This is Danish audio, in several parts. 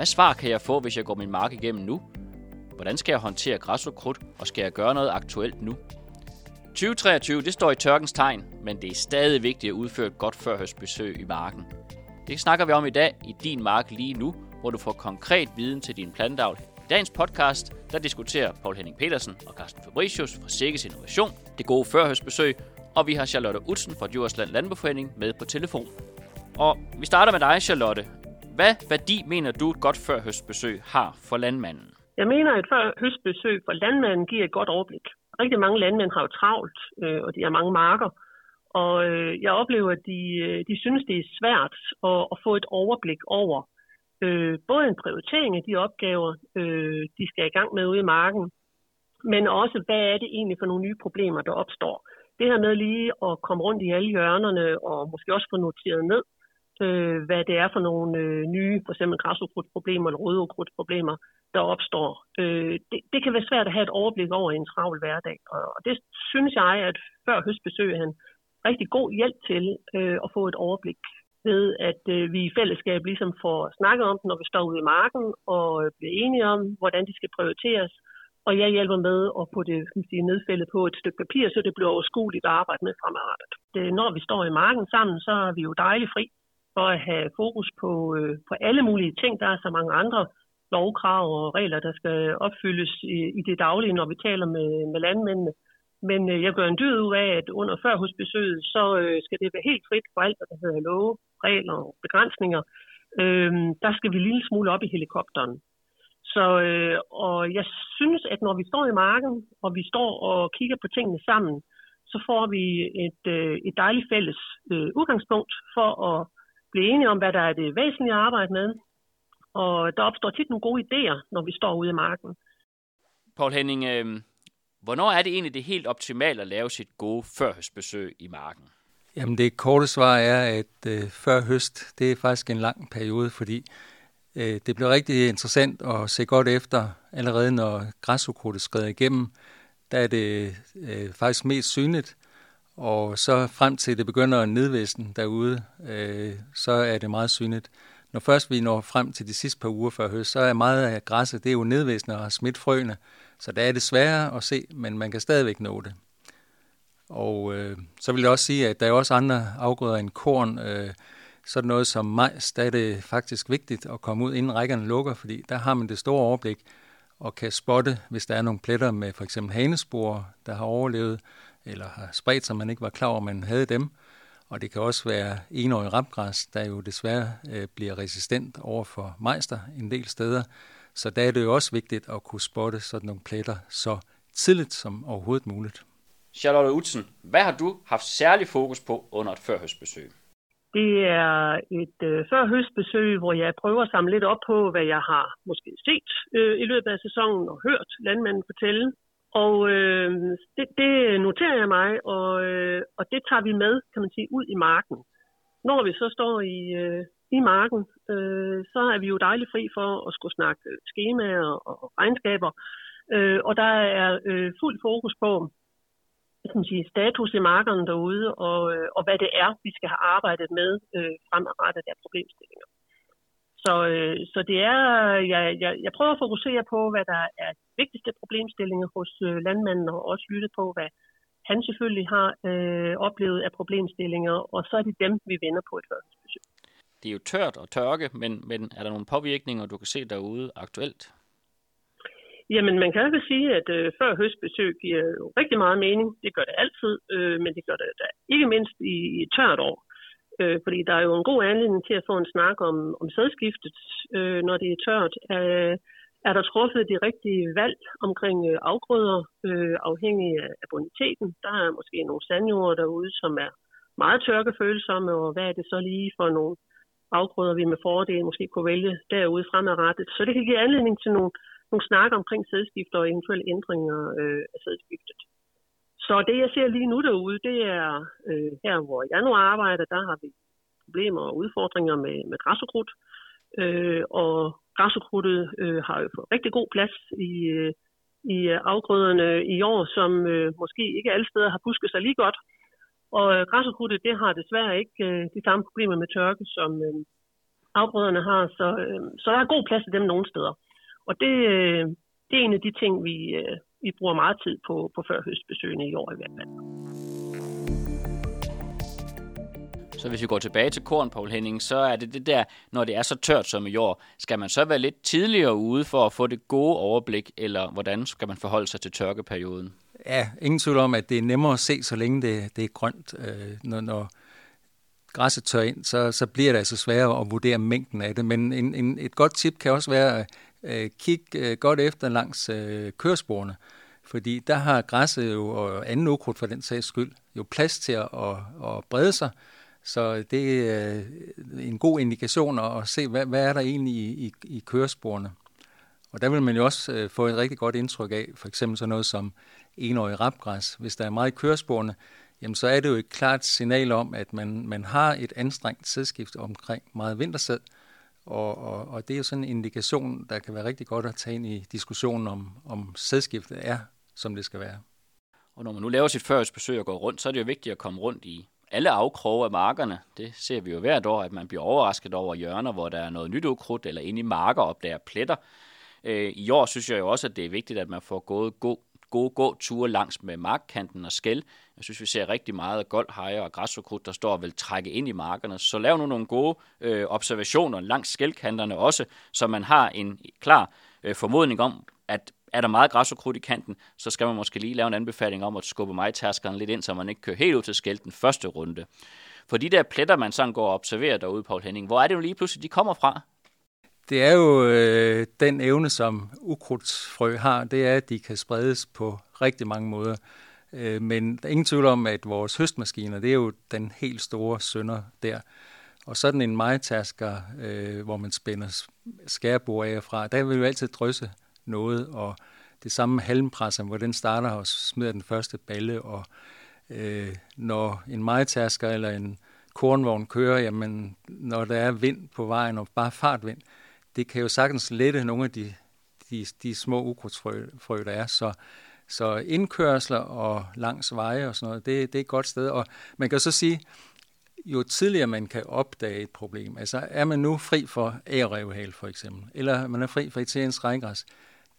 Hvad svar kan jeg få, hvis jeg går min mark igennem nu? Hvordan skal jeg håndtere græs og skal jeg gøre noget aktuelt nu? 2023, det står i tørkens tegn, men det er stadig vigtigt at udføre et godt førhøstbesøg i marken. Det snakker vi om i dag i Din Mark lige nu, hvor du får konkret viden til din plantavl. I dagens podcast, der diskuterer Paul Henning Petersen og Carsten Fabricius fra Sikkes Innovation det gode førhøstbesøg, og vi har Charlotte Utsen fra Djursland Landbeforening med på telefon. Og vi starter med dig, Charlotte. Hvad værdi mener du et godt førhøstbesøg har for landmanden? Jeg mener, at førhøstbesøg for landmanden giver et godt overblik. Rigtig mange landmænd har jo travlt, øh, og de har mange marker. Og øh, jeg oplever, at de, øh, de synes, det er svært at, at få et overblik over øh, både en prioritering af de opgaver, øh, de skal i gang med ude i marken, men også, hvad er det egentlig for nogle nye problemer, der opstår. Det her med lige at komme rundt i alle hjørnerne og måske også få noteret ned, øh, hvad det er for nogle øh, nye, for eksempel græsukrudtproblemer eller rødeukrudtproblemer, der opstår. Øh, det, det kan være svært at have et overblik over en travl hverdag, og det synes jeg, at før høstbesøg er en rigtig god hjælp til øh, at få et overblik ved, at øh, vi i fællesskab ligesom får snakket om det, når vi står ude i marken, og øh, bliver enige om, hvordan de skal prioriteres, og jeg hjælper med at få det sige, nedfældet på et stykke papir, så det bliver overskueligt at arbejde med fremadrettet. Det, når vi står i marken sammen, så er vi jo dejligt fri for at have fokus på, øh, på alle mulige ting. Der er så mange andre lovkrav og regler, der skal opfyldes i, i det daglige, når vi taler med, med landmændene. Men øh, jeg gør en dyd ud af, at under førhusbesøget, så øh, skal det være helt frit for alt, hvad der hedder love, regler og begrænsninger. Øh, der skal vi en lille smule op i helikopteren. Så, øh, og jeg synes, at når vi står i marken, og vi står og kigger på tingene sammen, så får vi et, øh, et dejligt fælles øh, udgangspunkt for at blive enige om, hvad der er det væsentlige at arbejde med. Og der opstår tit nogle gode idéer, når vi står ude i marken. Paul Henning, øh, hvornår er det egentlig det helt optimalt at lave sit gode førhøstbesøg i marken? Jamen det korte svar er, at øh, før høst, det er faktisk en lang periode, fordi øh, det bliver rigtig interessant at se godt efter, allerede når græsukrudtet skrider igennem, der er det øh, faktisk mest synligt, og så frem til det begynder at nedvæsten derude, øh, så er det meget synligt. Når først vi når frem til de sidste par uger før høst, så er meget af græsset, det er jo nedvæsende og har smidt frøene, så der er det sværere at se, men man kan stadigvæk nå det. Og øh, så vil jeg også sige, at der er også andre afgrøder end korn, øh, sådan noget som majs, der er det faktisk vigtigt at komme ud, inden rækkerne lukker, fordi der har man det store overblik og kan spotte, hvis der er nogle pletter med for eksempel hanespor, der har overlevet, eller har spredt sig, man ikke var klar over, at man havde dem. Og det kan også være enårig rapgræs, der jo desværre øh, bliver resistent over for majster en del steder. Så der er det jo også vigtigt at kunne spotte sådan nogle pletter så tidligt som overhovedet muligt. Charlotte Utsen, hvad har du haft særlig fokus på under et førhøstbesøg? Det er et øh, førhøstbesøg, hvor jeg prøver at samle lidt op på, hvad jeg har måske set øh, i løbet af sæsonen og hørt landmanden fortælle. Og øh, det, det noterer jeg mig, og, øh, og det tager vi med, kan man sige, ud i marken. Når vi så står i, øh, i marken, øh, så er vi jo dejligt fri for at skulle snakke skemaer og regnskaber. Øh, og der er øh, fuld fokus på kan man sige, status i markerne derude, og, øh, og hvad det er, vi skal have arbejdet med øh, fremadrettet af problemstillinger. Så, øh, så det er, jeg, jeg, jeg prøver at fokusere på, hvad der er de vigtigste problemstillinger hos øh, landmanden, og også lytte på, hvad han selvfølgelig har øh, oplevet af problemstillinger, og så er det dem, vi vender på et førstebesøg. Det er jo tørt og tørke, men, men er der nogle påvirkninger, du kan se derude aktuelt? Jamen, man kan altså sige, at øh, før høstbesøg giver jo rigtig meget mening. Det gør det altid, øh, men det gør det da ikke mindst i, i et tørt år. Øh, fordi der er jo en god anledning til at få en snak om, om sædskiftet, øh, når det er tørt. Øh, er der truffet de rigtige valg omkring øh, afgrøder, øh, afhængig af boniteten? Der er måske nogle sandjord derude, som er meget tørkefølsomme, og hvad er det så lige for nogle afgrøder, vi med fordel måske kunne vælge derude fremadrettet? Så det kan give anledning til nogle, nogle snakker omkring sædskifter og eventuelle ændringer øh, af sædskiftet. Så det, jeg ser lige nu derude, det er øh, her, hvor jeg nu arbejder, der har vi problemer og udfordringer med, med græsukrudt. Øh, og græsukrudtet øh, har jo fået rigtig god plads i, øh, i øh, afgrøderne i år, som øh, måske ikke alle steder har busket sig lige godt. Og øh, græsukrudtet, det har desværre ikke øh, de samme problemer med tørke, som, øh, afgrøderne har, så, øh, så der er god plads til dem nogle steder. Og det, øh, det er en af de ting, vi, øh, vi bruger meget tid på, på førhøstbesøgene i år i hvert fald. Så hvis vi går tilbage til korn, Paul Henning, så er det det der, når det er så tørt som i år, skal man så være lidt tidligere ude for at få det gode overblik, eller hvordan skal man forholde sig til tørkeperioden? Ja, ingen tvivl om, at det er nemmere at se, så længe det, det er grønt. Øh, når, når græsset tør ind, så, så bliver det altså sværere at vurdere mængden af det. Men en, en, et godt tip kan også være øh, kig øh, godt efter langs øh, køresporene. Fordi der har græsset jo, og anden ukrudt for den sags skyld, jo plads til at, at, at brede sig, så det er øh, en god indikation at se, hvad, hvad er der egentlig i, i, i køresporene. Og der vil man jo også øh, få et rigtig godt indtryk af, for eksempel sådan noget som enårig rapgræs. Hvis der er meget i køresporene, jamen så er det jo et klart signal om, at man, man har et anstrengt sædskift omkring meget vintersæd, og, og, og det er jo sådan en indikation, der kan være rigtig godt at tage ind i diskussionen om, om sædskiftet er, som det skal være. Og når man nu laver sit førhøstbesøg og går rundt, så er det jo vigtigt at komme rundt i alle afkroge af markerne. Det ser vi jo hvert år, at man bliver overrasket over hjørner, hvor der er noget nyt ukrudt, eller inde i marker opdager pletter. Øh, I år synes jeg jo også, at det er vigtigt, at man får gået god, gode gåture langs med markkanten og skæld. Jeg synes, vi ser rigtig meget goldhejer og græsukrudt, der står og vil trække ind i markerne. Så lav nu nogle gode øh, observationer langs skældkanterne også, så man har en klar øh, formodning om, at er der meget græs og krudt i kanten, så skal man måske lige lave en anbefaling om at skubbe majtaskeren lidt ind, så man ikke kører helt ud til skæld den første runde. For de der pletter, man sådan går og observerer derude, Paul Henning, hvor er det jo lige pludselig, de kommer fra? Det er jo øh, den evne, som ukrudtsfrø har, det er, at de kan spredes på rigtig mange måder. Øh, men der er ingen tvivl om, at vores høstmaskiner, det er jo den helt store sønder der. Og sådan en majtasker, øh, hvor man spænder skærbord af fra, der vil jo altid drysse noget, og det samme halmpresser, hvor den starter og smider den første balle, og øh, når en majtasker eller en kornvogn kører, jamen når der er vind på vejen, og bare fartvind, det kan jo sagtens lette nogle af de, de, de små ukrudtsfrø, der er. Så, så indkørsler og langs veje og sådan noget, det, det er et godt sted. Og man kan så sige, jo tidligere man kan opdage et problem, altså er man nu fri for ærevhal for eksempel, eller man er fri for italiensk regngræs,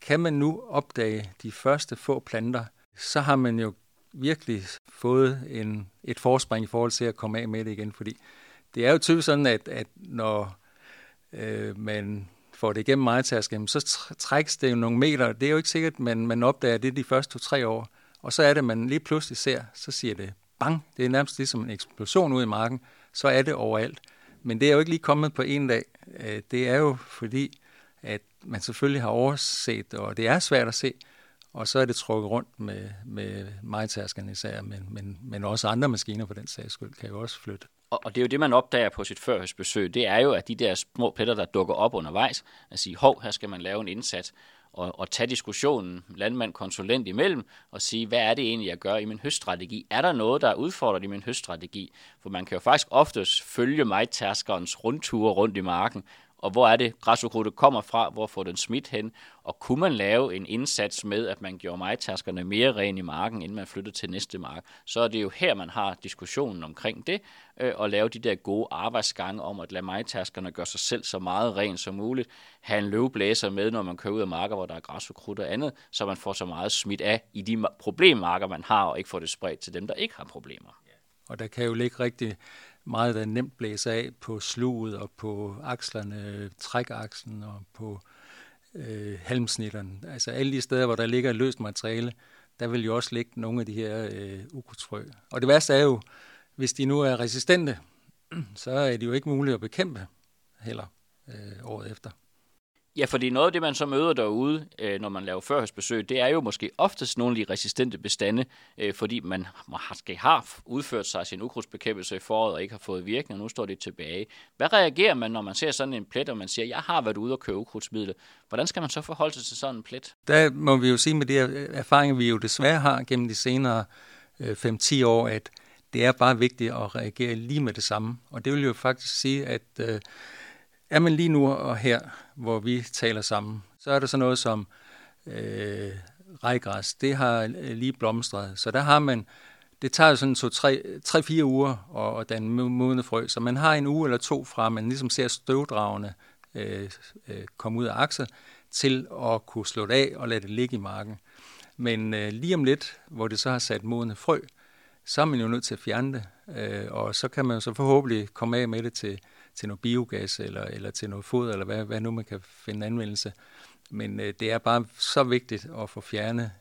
kan man nu opdage de første få planter, så har man jo virkelig fået en, et forspring i forhold til at komme af med det igen, fordi det er jo typisk sådan, at, at når øh, man får det igennem majtasken, så trækkes det jo nogle meter. Det er jo ikke sikkert, men man, opdager det de første to-tre år. Og så er det, man lige pludselig ser, så siger det bang. Det er nærmest ligesom en eksplosion ud i marken. Så er det overalt. Men det er jo ikke lige kommet på en dag. Øh, det er jo fordi, at man selvfølgelig har overset og det er svært at se, og så er det trukket rundt med, med majtaskerne især, men, men, men også andre maskiner for den sags skyld kan jo også flytte. Og, og det er jo det, man opdager på sit førhøstbesøg, det er jo, at de der små pletter, der dukker op undervejs, at sige, hov, her skal man lave en indsats, og, og tage diskussionen landmand, konsulent imellem, og sige, hvad er det egentlig, jeg gør i min høststrategi? Er der noget, der er udfordret i min høststrategi? For man kan jo faktisk oftest følge majtærskerens rundture rundt i marken, og hvor er det, græsukrudtet kommer fra, hvor får den smidt hen, og kunne man lave en indsats med, at man gjorde majtaskerne mere ren i marken, inden man flyttede til næste mark, så er det jo her, man har diskussionen omkring det, øh, og lave de der gode arbejdsgange om at lade majtaskerne gøre sig selv så meget ren som muligt, have en løvblæser med, når man kører ud af marker, hvor der er græsukrudt og andet, så man får så meget smidt af i de problemmarker, man har, og ikke får det spredt til dem, der ikke har problemer. Og der kan jo ligge rigtig meget, der nemt blæser af på sluget og på akslerne, trækaksen og på øh, halmsnitteren. Altså alle de steder, hvor der ligger løst materiale, der vil jo også ligge nogle af de her øh, ukrudtsfrø. Og det værste er jo, hvis de nu er resistente, så er det jo ikke muligt at bekæmpe heller øh, året efter. Ja, fordi noget af det, man så møder derude, øh, når man laver førhøstbesøg, det er jo måske oftest nogle af de resistente bestande, øh, fordi man måske har udført sig sin ukrudtsbekæmpelse i foråret og ikke har fået virkning, og nu står det tilbage. Hvad reagerer man, når man ser sådan en plet, og man siger, jeg har været ude og købe ukrudtsmidler? Hvordan skal man så forholde sig til sådan en plet? Der må vi jo sige med de øh, erfaringer, vi jo desværre har gennem de senere 5-10 år, at det er bare vigtigt at reagere lige med det samme. Og det vil jo faktisk sige, at er man lige nu og her, hvor vi taler sammen, så er der så noget som øh, rejgræs. Det har øh, lige blomstret. Så der har man det tager sådan to, tre, tre, fire uger at, at danne modne frø, så man har en uge eller to fra, man ligesom ser støvdragene øh, øh, komme ud af akset, til at kunne slå det af og lade det ligge i marken. Men øh, lige om lidt, hvor det så har sat modne frø, så er man jo nødt til at fjerne det, øh, og så kan man jo så forhåbentlig komme af med det til, til noget biogas eller, eller til noget foder, eller hvad, hvad nu man kan finde anvendelse. Men øh, det er bare så vigtigt at få fjernet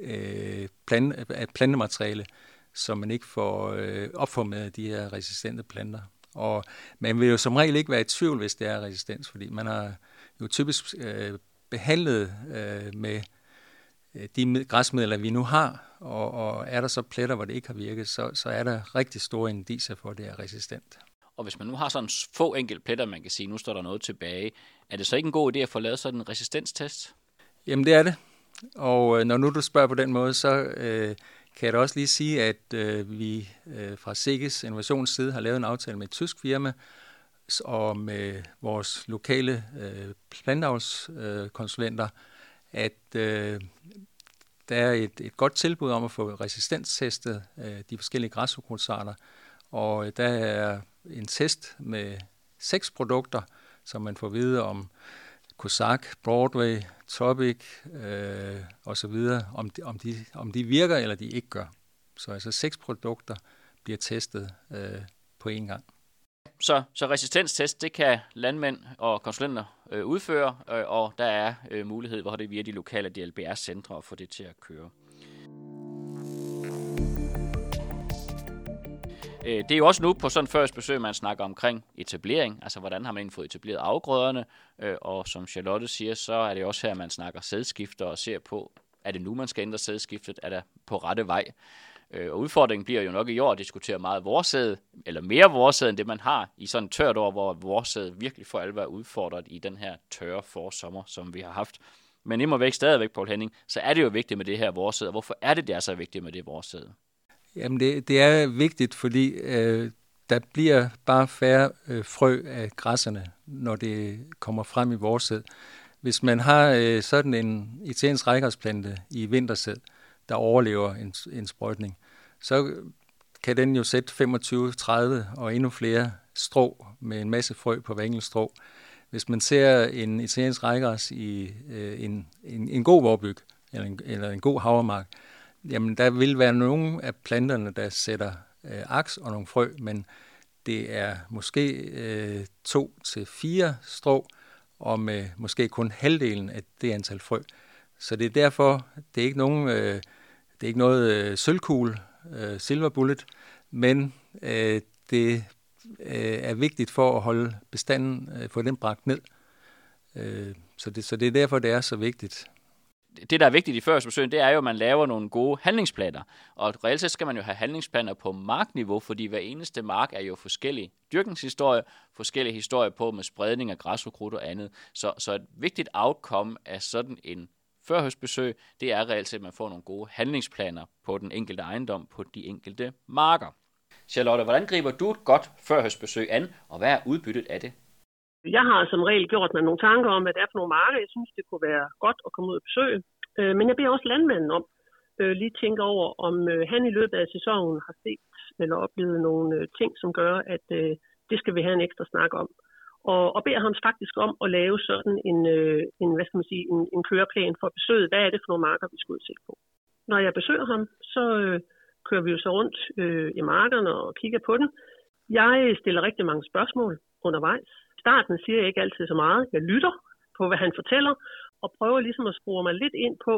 øh, plante, øh, plantemateriale, så man ikke får øh, opformet de her resistente planter. Og man vil jo som regel ikke være i tvivl, hvis det er resistens, fordi man har jo typisk øh, behandlet øh, med øh, de græsmidler, vi nu har, og, og er der så pletter, hvor det ikke har virket, så, så er der rigtig store indiser for, at det er resistent. Og hvis man nu har sådan få enkelte pletter, man kan sige, nu står der noget tilbage, er det så ikke en god idé at få lavet sådan en resistenstest? Jamen det er det. Og øh, når nu du spørger på den måde, så øh, kan jeg da også lige sige, at øh, vi øh, fra SIGGES innovationsside har lavet en aftale med et tysk firma, og med øh, vores lokale øh, plantavlskonsulenter, øh, at øh, der er et, et godt tilbud om at få resistenstestet øh, de forskellige græsukrudtsarter, og øh, der er en test med seks produkter, som man får vide om Cossack, Broadway, Topic øh, osv., om de, om, de, om de virker eller de ikke gør. Så altså seks produkter bliver testet øh, på én gang. Så, så resistenstest, det kan landmænd og konsulenter øh, udføre, øh, og der er øh, mulighed, hvor det via de lokale DLBR-centre at få det til at køre. Øh, det er jo også nu på sådan første besøg, man snakker omkring etablering, altså hvordan har man fået etableret afgrøderne, øh, og som Charlotte siger, så er det også her, man snakker sædskifter og ser på, er det nu, man skal ændre sædskiftet, er der på rette vej. Øh, og udfordringen bliver jo nok i år at diskutere meget vorsæd, eller mere vorsæd end det, man har i sådan et tørt år, hvor vorsæd virkelig for alvor er udfordret i den her tørre forsommer, som vi har haft. Men imod væk stadigvæk, Paul Henning, så er det jo vigtigt med det her vorsæd, og hvorfor er det, det er så vigtigt med det vorsæd? Jamen det, det er vigtigt, fordi øh, der bliver bare færre øh, frø af græsserne, når det kommer frem i vorsæd. Hvis man har øh, sådan en italiensk rækkersplante i vintersæd, der overlever en, en sprøjtning, så kan den jo sætte 25, 30 og endnu flere strå med en masse frø på hver enkelt strå. Hvis man ser en italiensk rækkers i øh, en, en, en god vorbyg, eller en, eller en god havermark, jamen der vil være nogle af planterne, der sætter øh, aks og nogle frø, men det er måske øh, to til fire strå, og med måske kun halvdelen af det antal frø. Så det er derfor, det er ikke nogen, øh, det er ikke noget øh, sølvkugle, øh, silver bullet, men øh, det øh, er vigtigt for at holde bestanden, øh, få den bragt ned. Øh, så, det, så det er derfor, det er så vigtigt det, der er vigtigt i førstbesøgen, det er jo, at man laver nogle gode handlingsplaner. Og reelt set skal man jo have handlingsplaner på markniveau, fordi hver eneste mark er jo forskellig dyrkningshistorie, forskellige historier på med spredning af græsukrudt og andet. Så, så et vigtigt outcome af sådan en førhøstbesøg, det er reelt set, at man får nogle gode handlingsplaner på den enkelte ejendom, på de enkelte marker. Charlotte, hvordan griber du et godt førhøstbesøg an, og hvad er udbyttet af det? Jeg har som regel gjort mig nogle tanker om, hvad det er for nogle marker, jeg synes, det kunne være godt at komme ud og besøge. Øh, men jeg beder også landmanden om øh, lige tænke over, om øh, han i løbet af sæsonen har set eller oplevet nogle øh, ting, som gør, at øh, det skal vi have en ekstra snak om. Og, og beder ham faktisk om at lave sådan en, øh, en hvad skal man sige, en, en køreplan for besøget. Hvad er det for nogle marker, vi skal ud se på? Når jeg besøger ham, så øh, kører vi jo så rundt øh, i markerne og kigger på den. Jeg stiller rigtig mange spørgsmål undervejs starten siger jeg ikke altid så meget. Jeg lytter på, hvad han fortæller, og prøver ligesom at spore mig lidt ind på,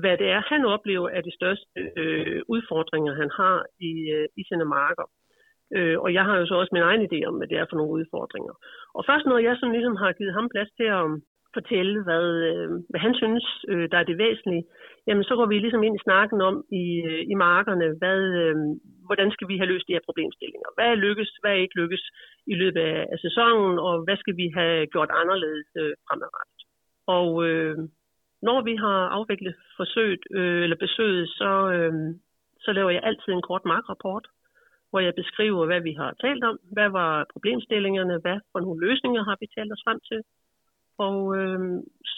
hvad det er, han oplever er de største øh, udfordringer, han har i, øh, i sine marker. Øh, og jeg har jo så også min egen idé om, hvad det er for nogle udfordringer. Og først når jeg sådan ligesom har givet ham plads til at fortælle, hvad, øh, hvad han synes, øh, der er det væsentlige, jamen så går vi ligesom ind i snakken om i, øh, i markerne, hvad, øh, hvordan skal vi have løst de her problemstillinger? Hvad er lykkes, hvad er ikke lykkes i løbet af, af sæsonen, og hvad skal vi have gjort anderledes øh, fremadrettet? Og øh, når vi har afviklet forsøget, øh, eller besøget, så, øh, så laver jeg altid en kort markrapport, hvor jeg beskriver, hvad vi har talt om, hvad var problemstillingerne, hvad for nogle løsninger har vi talt os frem til, og øh,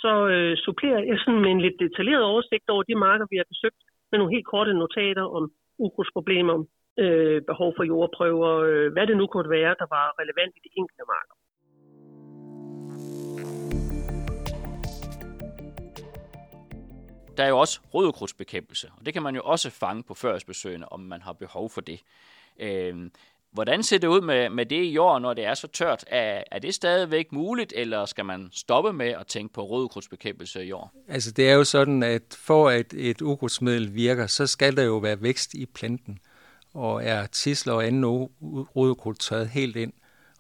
så øh, supplerer jeg sådan med en lidt detaljeret oversigt over de marker, vi har besøgt, med nogle helt korte notater om ukrudtsproblemer, øh, behov for jordprøver, øh, hvad det nu kunne være, der var relevant i de enkelte marker. Der er jo også rødkrudtsbekæmpelse, og det kan man jo også fange på førsbesøgende, om man har behov for det. Øh, Hvordan ser det ud med, med det i år, når det er så tørt? Er, er det stadigvæk muligt, eller skal man stoppe med at tænke på rødkrudtsbekæmpelse i år? Altså det er jo sådan, at for at et ukrudtsmiddel virker, så skal der jo være vækst i planten. Og er tisler og anden rødkrudt tørret helt ind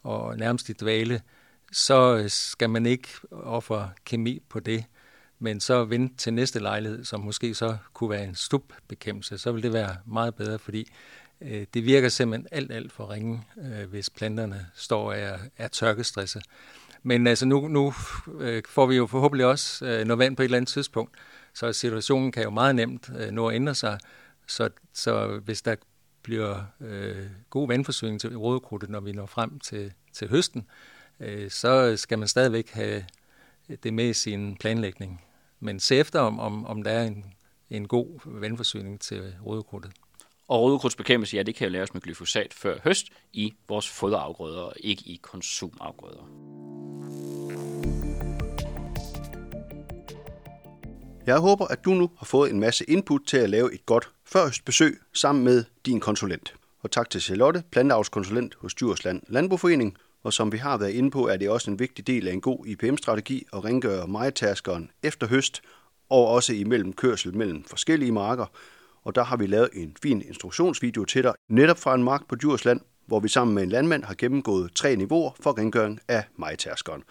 og nærmest i dvale, så skal man ikke ofre kemi på det, men så vente til næste lejlighed, som måske så kunne være en stupbekæmpelse, så vil det være meget bedre, fordi Øh, det virker simpelthen alt, alt for ringe, øh, hvis planterne står og er, er tørkestresset. Men altså nu, nu øh, får vi jo forhåbentlig også øh, noget vand på et eller andet tidspunkt, så situationen kan jo meget nemt øh, nå at ændre sig. Så, så hvis der bliver øh, god vandforsyning til rådekrudtet, når vi når frem til, til høsten, øh, så skal man stadigvæk have det med i sin planlægning. Men se efter, om, om, om der er en, en god vandforsyning til rådekrudtet. Og rødekrudtsbekæmpelse, ja, det kan jo laves med glyfosat før høst i vores foderafgrøder, og ikke i konsumafgrøder. Jeg håber, at du nu har fået en masse input til at lave et godt førhøstbesøg sammen med din konsulent. Og tak til Charlotte, planteavlskonsulent hos Djursland Landbrugforening, Og som vi har været inde på, er det også en vigtig del af en god IPM-strategi at rengøre majtaskeren efter høst, og også imellem kørsel mellem forskellige marker, og der har vi lavet en fin instruktionsvideo til dig, netop fra en mark på Djursland, hvor vi sammen med en landmand har gennemgået tre niveauer for rengøring af majtærskeren.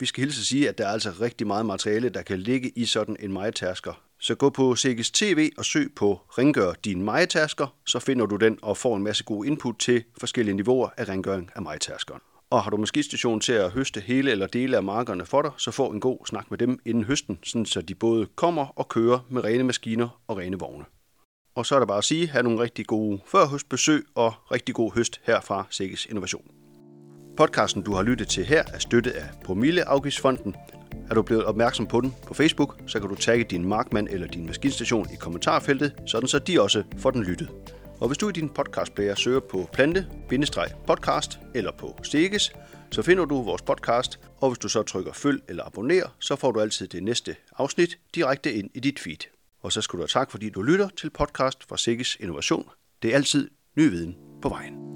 Vi skal hilse at sige, at der er altså rigtig meget materiale, der kan ligge i sådan en majtærsker. Så gå på CGS TV og søg på Rengør din majtærsker, så finder du den og får en masse god input til forskellige niveauer af rengøring af majtærskeren. Og har du maskinstation til at høste hele eller dele af markerne for dig, så få en god snak med dem inden høsten, sådan så de både kommer og kører med rene maskiner og rene vogne. Og så er der bare at sige, have nogle rigtig gode førhøstbesøg og rigtig god høst her fra Sikkes Innovation. Podcasten, du har lyttet til her, er støttet af Promille Afgiftsfonden. Er du blevet opmærksom på den på Facebook, så kan du tagge din markmand eller din maskinstation i kommentarfeltet, sådan så de også får den lyttet. Og hvis du i din podcastplayer søger på plante-podcast eller på Sikkes, så finder du vores podcast, og hvis du så trykker følg eller abonner, så får du altid det næste afsnit direkte ind i dit feed. Og så skal du have tak, fordi du lytter til podcast fra Sikkes Innovation. Det er altid ny viden på vejen.